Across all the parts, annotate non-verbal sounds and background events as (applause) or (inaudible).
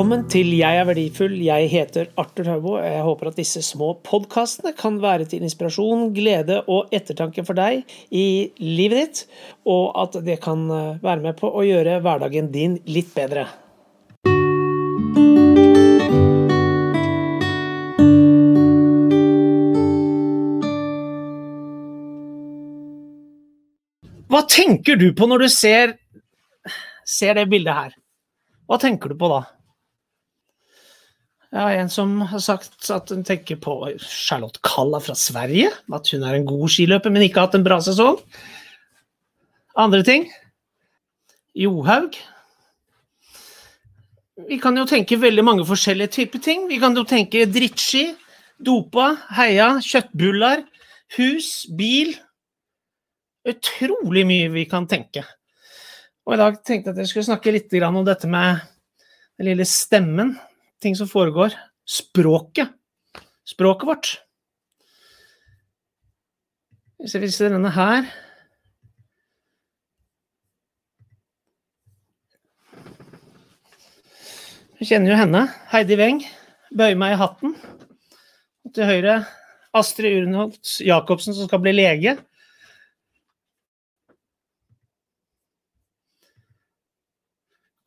Velkommen til Jeg er verdifull. Jeg heter Arthur Haubo. Jeg håper at disse små podkastene kan være til inspirasjon, glede og ettertanke for deg i livet ditt, og at det kan eh, være med på å gjøre hverdagen din litt bedre. Hva tenker du på når du ser, ser det bildet her? Hva tenker du på da? Jeg har en som har sagt at hun tenker på Charlotte Kalla fra Sverige. At hun er en god skiløper, men ikke har hatt en bra sesong. Andre ting? Johaug. Vi kan jo tenke veldig mange forskjellige typer ting. Vi kan jo tenke drittski, dopa, heia, kjøttbullar, hus, bil. Utrolig mye vi kan tenke. Og i dag tenkte jeg at jeg skulle snakke litt om dette med den lille stemmen ting som foregår. Språket. Språket vårt. Hvis jeg viser denne her Du kjenner jo henne. Heidi Weng. Bøyer meg i hatten. Og til høyre Astrid Urnholt Jacobsen, som skal bli lege.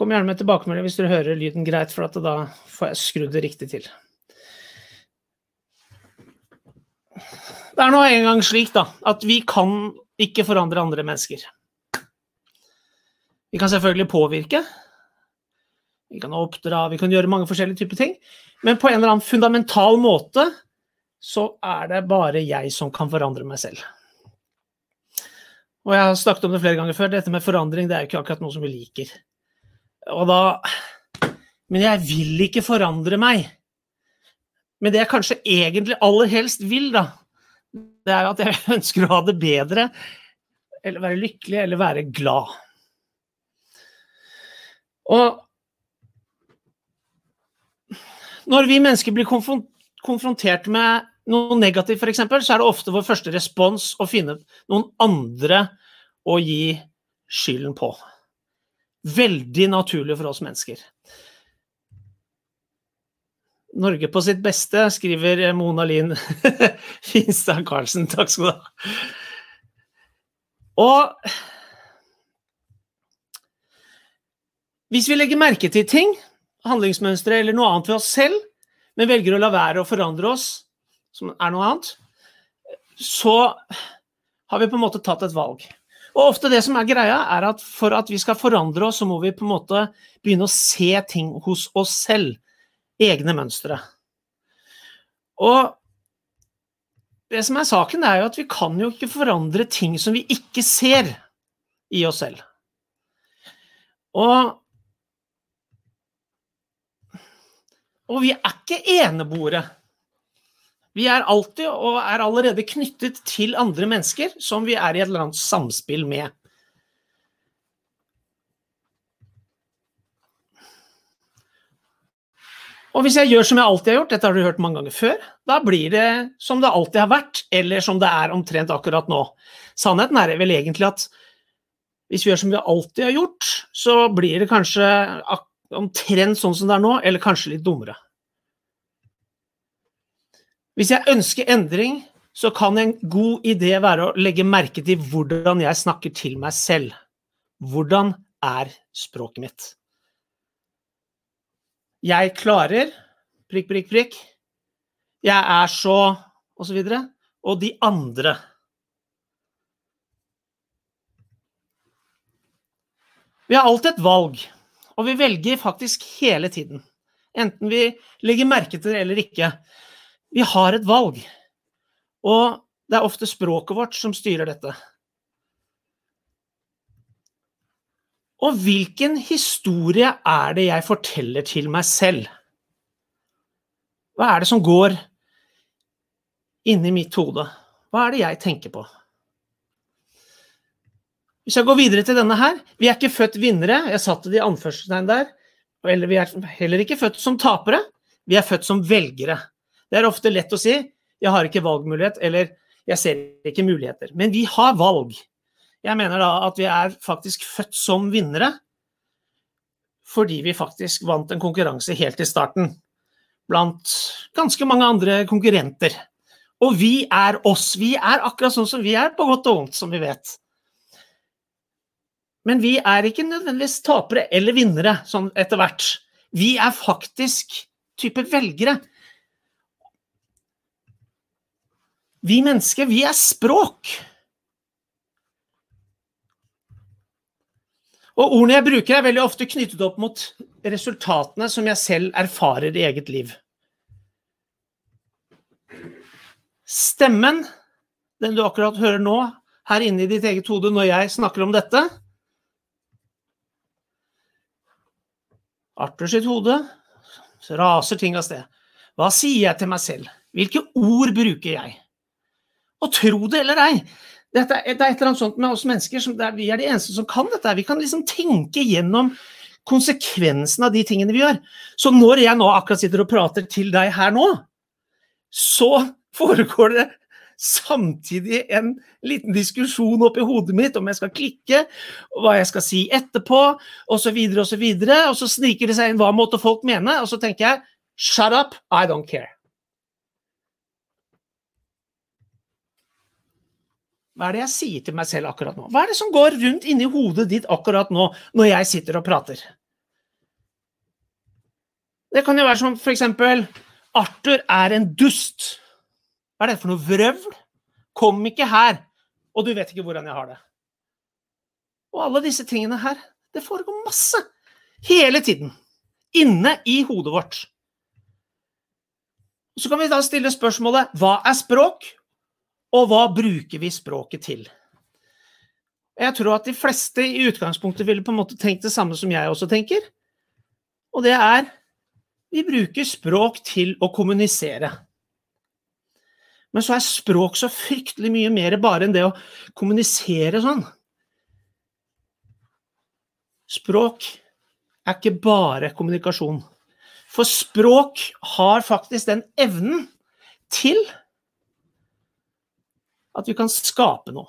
Kom gjerne med tilbakemelding hvis dere hører lyden greit, for da får jeg skrudd det riktig til. Det er nå engang slik da, at vi kan ikke forandre andre mennesker. Vi kan selvfølgelig påvirke. Vi kan oppdra, vi kan gjøre mange forskjellige typer ting. Men på en eller annen fundamental måte så er det bare jeg som kan forandre meg selv. Og jeg har snakket om det flere ganger før, dette med forandring det er jo ikke akkurat noe som vi liker. Og da Men jeg vil ikke forandre meg. Men det jeg kanskje egentlig aller helst vil, da, det er at jeg (laughs) ønsker å ha det bedre, eller være lykkelig, eller være glad. Og når vi mennesker blir konfrontert med noe negativt, f.eks., så er det ofte vår første respons å finne noen andre å gi skylden på. Veldig naturlig for oss mennesker. Norge på sitt beste, skriver Mona Linn (laughs) Finstad Karlsen. Takk skal du ha. Og hvis vi legger merke til ting, handlingsmønstre eller noe annet ved oss selv, men velger å la være å forandre oss, som er noe annet, så har vi på en måte tatt et valg. Og ofte det som er greia, er at for at vi skal forandre oss, så må vi på en måte begynne å se ting hos oss selv. Egne mønstre. Og det som er saken, er jo at vi kan jo ikke forandre ting som vi ikke ser i oss selv. Og Og vi er ikke eneboere. Vi er alltid og er allerede knyttet til andre mennesker som vi er i et eller annet samspill med. Og hvis jeg gjør som jeg alltid har gjort, dette har du hørt mange ganger før, da blir det som det alltid har vært, eller som det er omtrent akkurat nå. Sannheten er vel egentlig at hvis vi gjør som vi alltid har gjort, så blir det kanskje omtrent sånn som det er nå, eller kanskje litt dummere. Hvis jeg ønsker endring, så kan en god idé være å legge merke til hvordan jeg snakker til meg selv. Hvordan er språket mitt? Jeg klarer prikk, prikk, prikk. Jeg er så og så videre. Og de andre. Vi har alltid et valg, og vi velger faktisk hele tiden. Enten vi legger merke til det eller ikke. Vi har et valg. Og det er ofte språket vårt som styrer dette. Og hvilken historie er det jeg forteller til meg selv? Hva er det som går inni mitt hode? Hva er det jeg tenker på? Hvis jeg går videre til denne her Vi er ikke født vinnere. Jeg satte det i anførselstegn der. Eller vi er heller ikke født som tapere. Vi er født som velgere. Det er ofte lett å si 'jeg har ikke valgmulighet', eller 'jeg ser ikke muligheter'. Men vi har valg. Jeg mener da at vi er faktisk født som vinnere fordi vi faktisk vant en konkurranse helt i starten blant ganske mange andre konkurrenter. Og vi er oss. Vi er akkurat sånn som vi er, på godt og vondt, som vi vet. Men vi er ikke nødvendigvis tapere eller vinnere sånn etter hvert. Vi er faktisk type velgere. Vi mennesker, vi er språk. Og ordene jeg bruker, er veldig ofte knyttet opp mot resultatene som jeg selv erfarer i eget liv. Stemmen, den du akkurat hører nå, her inne i ditt eget hode når jeg snakker om dette Arthur sitt hode, så raser ting av sted. Hva sier jeg til meg selv? Hvilke ord bruker jeg? Og tro det eller ei, det er et eller annet sånt med oss mennesker som er, vi er de eneste som kan dette. Vi kan liksom tenke gjennom konsekvensen av de tingene vi gjør. Så når jeg nå akkurat sitter og prater til deg her nå, så foregår det samtidig en liten diskusjon oppi hodet mitt om jeg skal klikke, hva jeg skal si etterpå, osv., osv. Og, så og så sniker det seg inn hva måtte folk mene, og så tenker jeg shut up, I don't care. Hva er det jeg sier til meg selv akkurat nå? Hva er det som går rundt inni hodet ditt akkurat nå, når jeg sitter og prater? Det kan jo være som for eksempel Arthur er en dust. Hva er det for noe vrøvl? Kom ikke her, og du vet ikke hvordan jeg har det. Og alle disse tingene her, det foregår masse. Hele tiden. Inne i hodet vårt. Så kan vi da stille spørsmålet hva er språk, og hva bruker vi språket til? Jeg tror at de fleste i utgangspunktet ville på en måte tenkt det samme som jeg også tenker. Og det er vi bruker språk til å kommunisere. Men så er språk så fryktelig mye mer bare enn det å kommunisere sånn. Språk er ikke bare kommunikasjon. For språk har faktisk den evnen til at vi kan skape noe.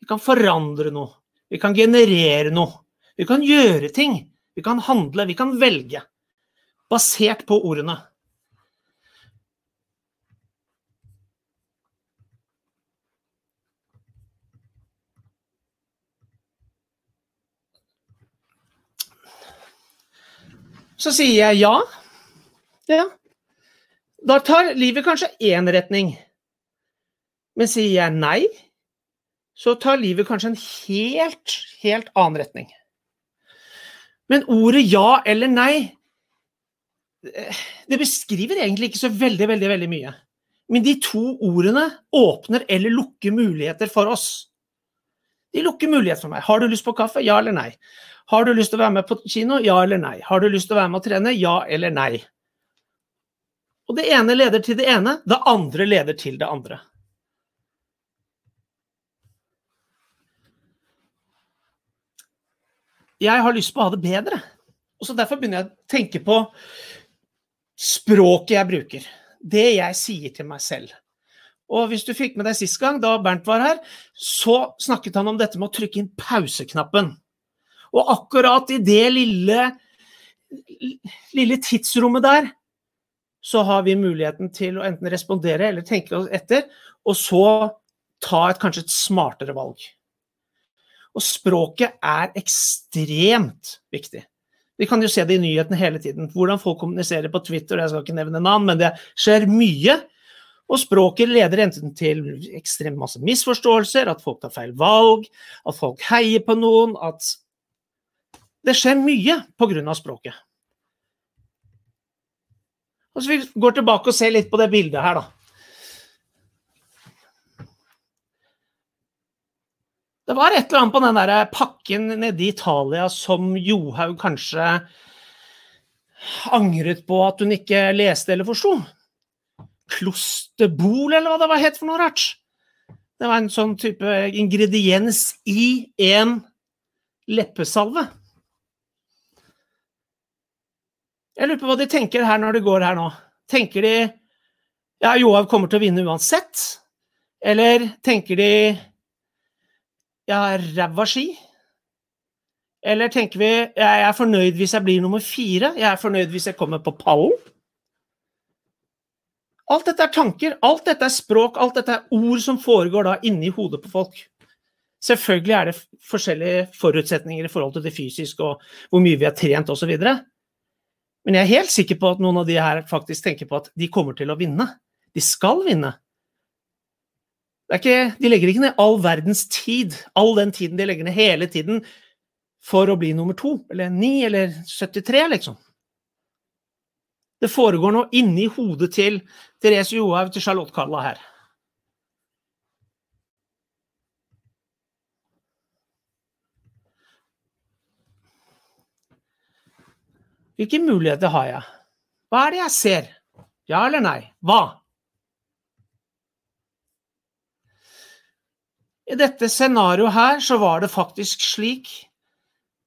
Vi kan forandre noe. Vi kan generere noe. Vi kan gjøre ting. Vi kan handle. Vi kan velge. Basert på ordene. Så sier jeg ja. Ja. Da tar livet kanskje én retning. Men sier jeg nei, så tar livet kanskje en helt, helt annen retning. Men ordet ja eller nei, det beskriver egentlig ikke så veldig, veldig, veldig mye. Men de to ordene åpner eller lukker muligheter for oss. De lukker muligheter for meg. Har du lyst på kaffe? Ja eller nei? Har du lyst til å være med på kino? Ja eller nei? Har du lyst til å være med og trene? Ja eller nei? Og det ene leder til det ene, det andre leder til det andre. Jeg har lyst på å ha det bedre. Og så Derfor begynner jeg å tenke på språket jeg bruker. Det jeg sier til meg selv. Og hvis du fikk med deg sist gang, da Bernt var her, så snakket han om dette med å trykke inn pauseknappen. Og akkurat i det lille, lille tidsrommet der, så har vi muligheten til å enten respondere eller tenke oss etter, og så ta et kanskje et smartere valg. Og språket er ekstremt viktig. Vi kan jo se det i nyhetene hele tiden. Hvordan folk kommuniserer på Twitter, jeg skal ikke nevne navn, men det skjer mye. Og språket leder enten til ekstremt masse misforståelser, at folk tar feil valg, at folk heier på noen, at Det skjer mye pga. språket. Og så Vi går tilbake og ser litt på det bildet her, da. Det var et eller annet på den der pakken nede i Italia som Johaug kanskje angret på at hun ikke leste eller forsto. Klosterbol, eller hva det var het for noe rart. Det var en sånn type ingrediens i en leppesalve. Jeg lurer på hva de tenker her når de går her nå. Tenker de ja, Johaug kommer til å vinne uansett? Eller tenker de jeg har ræva ski. Eller tenker vi jeg er fornøyd hvis jeg blir nummer fire, jeg er fornøyd hvis jeg kommer på pallen? Alt dette er tanker, alt dette er språk, alt dette er ord som foregår da inni hodet på folk. Selvfølgelig er det forskjellige forutsetninger i forhold til det fysiske og hvor mye vi har trent osv. Men jeg er helt sikker på at noen av de her faktisk tenker på at de kommer til å vinne. De skal vinne. Ikke, de legger ikke ned all verdens tid, all den tiden de legger ned hele tiden for å bli nummer to, eller ni, eller 73, liksom. Det foregår noe inni hodet til Therese Johaug til Charlotte Carla her. Hvilke muligheter har jeg? Hva er det jeg ser? Ja eller nei? Hva? I dette scenarioet her så var det faktisk slik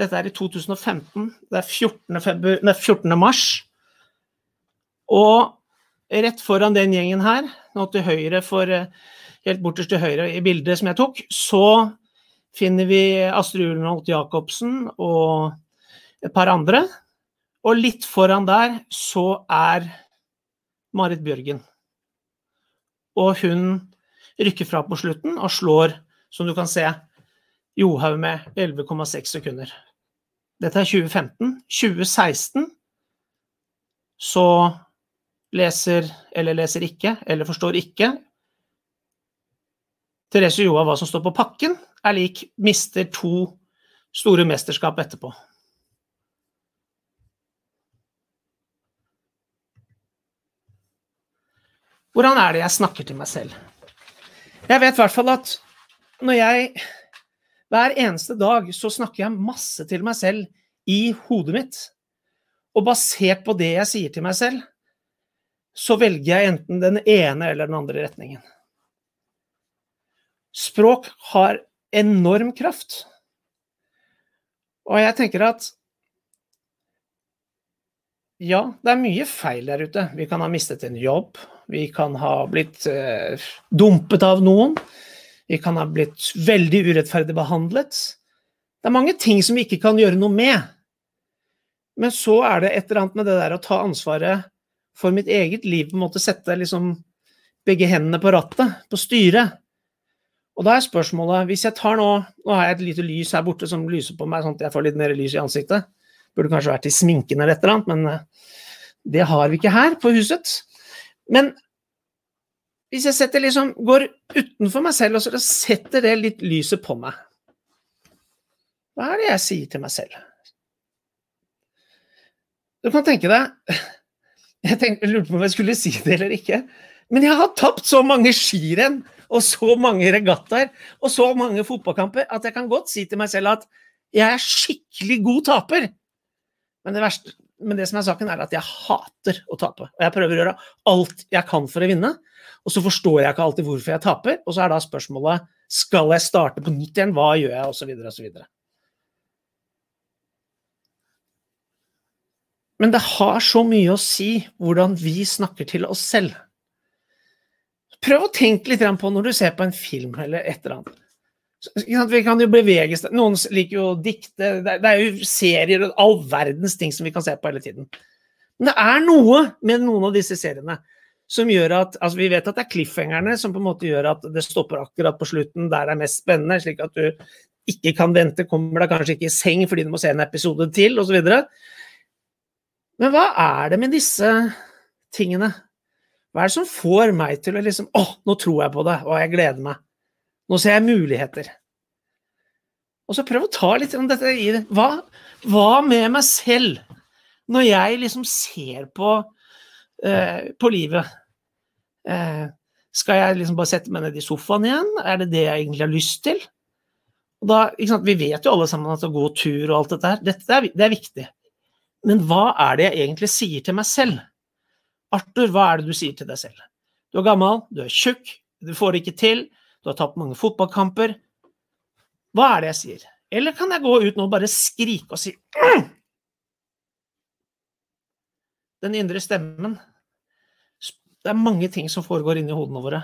Dette er i 2015. Det er 14. Februar, nei, 14. mars. Og rett foran den gjengen her, nå til høyre for eh, Helt borterst til høyre i bildet som jeg tok, så finner vi Astrid Ulenholt Jacobsen og et par andre. Og litt foran der så er Marit Bjørgen. Og hun rykker fra på slutten og slår, som du kan se, Johaug med 11,6 sekunder. Dette er 2015. 2016 så leser eller leser ikke, eller forstår ikke. Therese Johaug hva som står på pakken, er lik mister to store mesterskap etterpå. Hvordan er det jeg snakker til meg selv? Jeg vet i hvert fall at når jeg Hver eneste dag så snakker jeg masse til meg selv i hodet mitt. Og basert på det jeg sier til meg selv, så velger jeg enten den ene eller den andre retningen. Språk har enorm kraft. Og jeg tenker at ja, det er mye feil der ute. Vi kan ha mistet en jobb. Vi kan ha blitt eh, dumpet av noen. Vi kan ha blitt veldig urettferdig behandlet. Det er mange ting som vi ikke kan gjøre noe med. Men så er det et eller annet med det der å ta ansvaret for mitt eget liv på en måte sette liksom begge hendene på rattet, på styret. Og da er spørsmålet Hvis jeg tar nå Nå har jeg et lite lys her borte som lyser på meg, sånn at jeg får litt mer lys i ansiktet. Burde kanskje vært i sminken eller et eller annet, men eh, det har vi ikke her på huset. Men hvis jeg setter liksom, går utenfor meg selv og så setter det litt lyset på meg Hva er det jeg sier til meg selv? Du kan tenke deg jeg, lurte på om jeg skulle si det eller ikke. Men jeg har tapt så mange skirenn og så mange regattaer og så mange fotballkamper at jeg kan godt si til meg selv at jeg er skikkelig god taper. Men det, verste, men det som er saken, er at jeg hater å tape. Og jeg prøver å gjøre alt jeg kan for å vinne. Og så forstår jeg ikke alltid hvorfor jeg taper. Og så er da spørsmålet skal jeg starte på nytt igjen, hva gjør jeg, osv., osv. Men det har så mye å si hvordan vi snakker til oss selv. Prøv å tenke litt på når du ser på en film eller et eller annet. Vi kan jo beveges Noen liker jo å dikte. Det er jo serier og all verdens ting som vi kan se på hele tiden. Men det er noe med noen av disse seriene som gjør at altså Vi vet at det er cliffhangerne som på en måte gjør at det stopper akkurat på slutten der det er mest spennende, slik at du ikke kan vente, kommer deg kanskje ikke i seng fordi du må se en episode til, osv. Men hva er det med disse tingene? Hva er det som får meg til å liksom Å, nå tror jeg på det, og jeg gleder meg. Nå ser jeg muligheter. Og så prøv å ta litt om dette i det. Hva, hva med meg selv, når jeg liksom ser på, uh, på livet? Uh, skal jeg liksom bare sette meg ned i sofaen igjen? Er det det jeg egentlig har lyst til? Da, Vi vet jo alle sammen at å gå tur og alt dette her, dette er, det er viktig. Men hva er det jeg egentlig sier til meg selv? Arthur, hva er det du sier til deg selv? Du er gammel, du er tjukk, du får det ikke til, du har tapt mange fotballkamper. Hva er det jeg sier? Eller kan jeg gå ut nå og bare skrike og si mm! Den indre stemmen Det er mange ting som foregår inni hodene våre.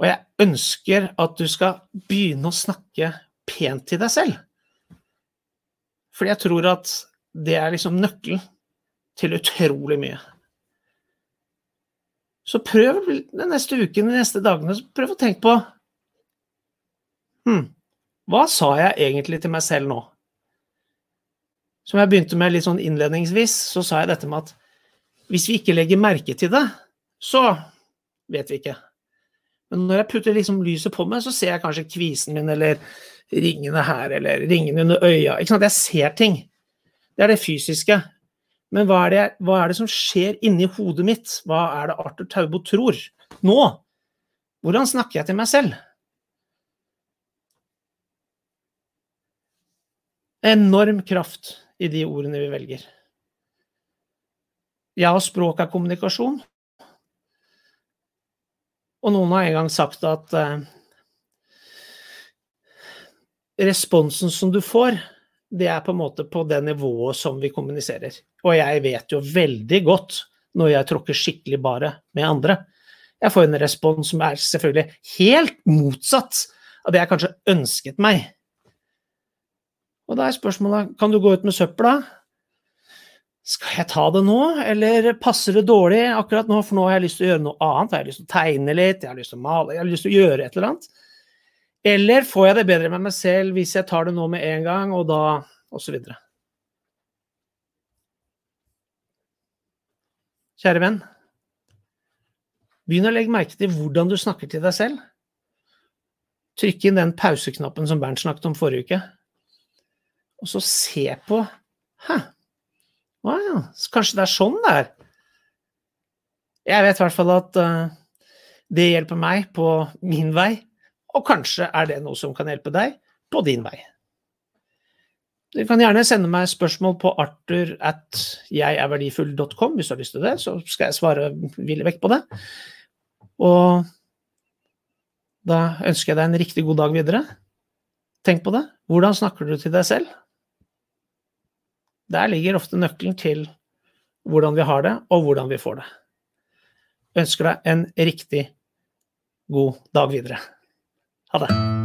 Og jeg ønsker at du skal begynne å snakke pent til deg selv. Fordi jeg tror at det er liksom nøkkelen til utrolig mye. Så prøv den neste uken, de neste dagene, prøv å tenke på hm, Hva sa jeg egentlig til meg selv nå? Som jeg begynte med litt sånn innledningsvis, så sa jeg dette med at hvis vi ikke legger merke til det, så vet vi ikke. Men når jeg putter liksom lyset på meg, så ser jeg kanskje kvisen min, eller ringene her, eller ringene under øya. Jeg ser ting. Det er det fysiske. Men hva er det, hva er det som skjer inni hodet mitt? Hva er det Arthur Taubo tror? Nå! Hvordan snakker jeg til meg selv? Enorm kraft i de ordene vi velger. Ja, språk er kommunikasjon. Og noen har en gang sagt at eh, responsen som du får, det er på en måte på det nivået som vi kommuniserer. Og jeg vet jo veldig godt når jeg tråkker skikkelig bare med andre. Jeg får en respons som er selvfølgelig helt motsatt av det jeg kanskje ønsket meg. Og da er spørsmålet kan du gå ut med søpla. Skal jeg ta det nå, eller passer det dårlig akkurat nå, for nå har jeg lyst til å gjøre noe annet. Jeg har lyst til å tegne litt, jeg har lyst til å male, jeg har lyst til å gjøre et eller annet. Eller får jeg det bedre med meg selv hvis jeg tar det nå med en gang, og da osv. Kjære venn, begynn å legge merke til hvordan du snakker til deg selv. Trykk inn den pauseknappen som Bernt snakket om forrige uke, og så se på Hæ, å ja, kanskje det er sånn det er. Jeg vet i hvert fall at uh, det hjelper meg på min vei og kanskje er det noe som kan hjelpe deg på din vei. Du kan gjerne sende meg spørsmål på arthur at jegerverdifull.com hvis du har lyst til det, så skal jeg svare villig vekk på det. Og da ønsker jeg deg en riktig god dag videre. Tenk på det. Hvordan snakker du til deg selv? Der ligger ofte nøkkelen til hvordan vi har det, og hvordan vi får det. Jeg ønsker deg en riktig god dag videre. Ha.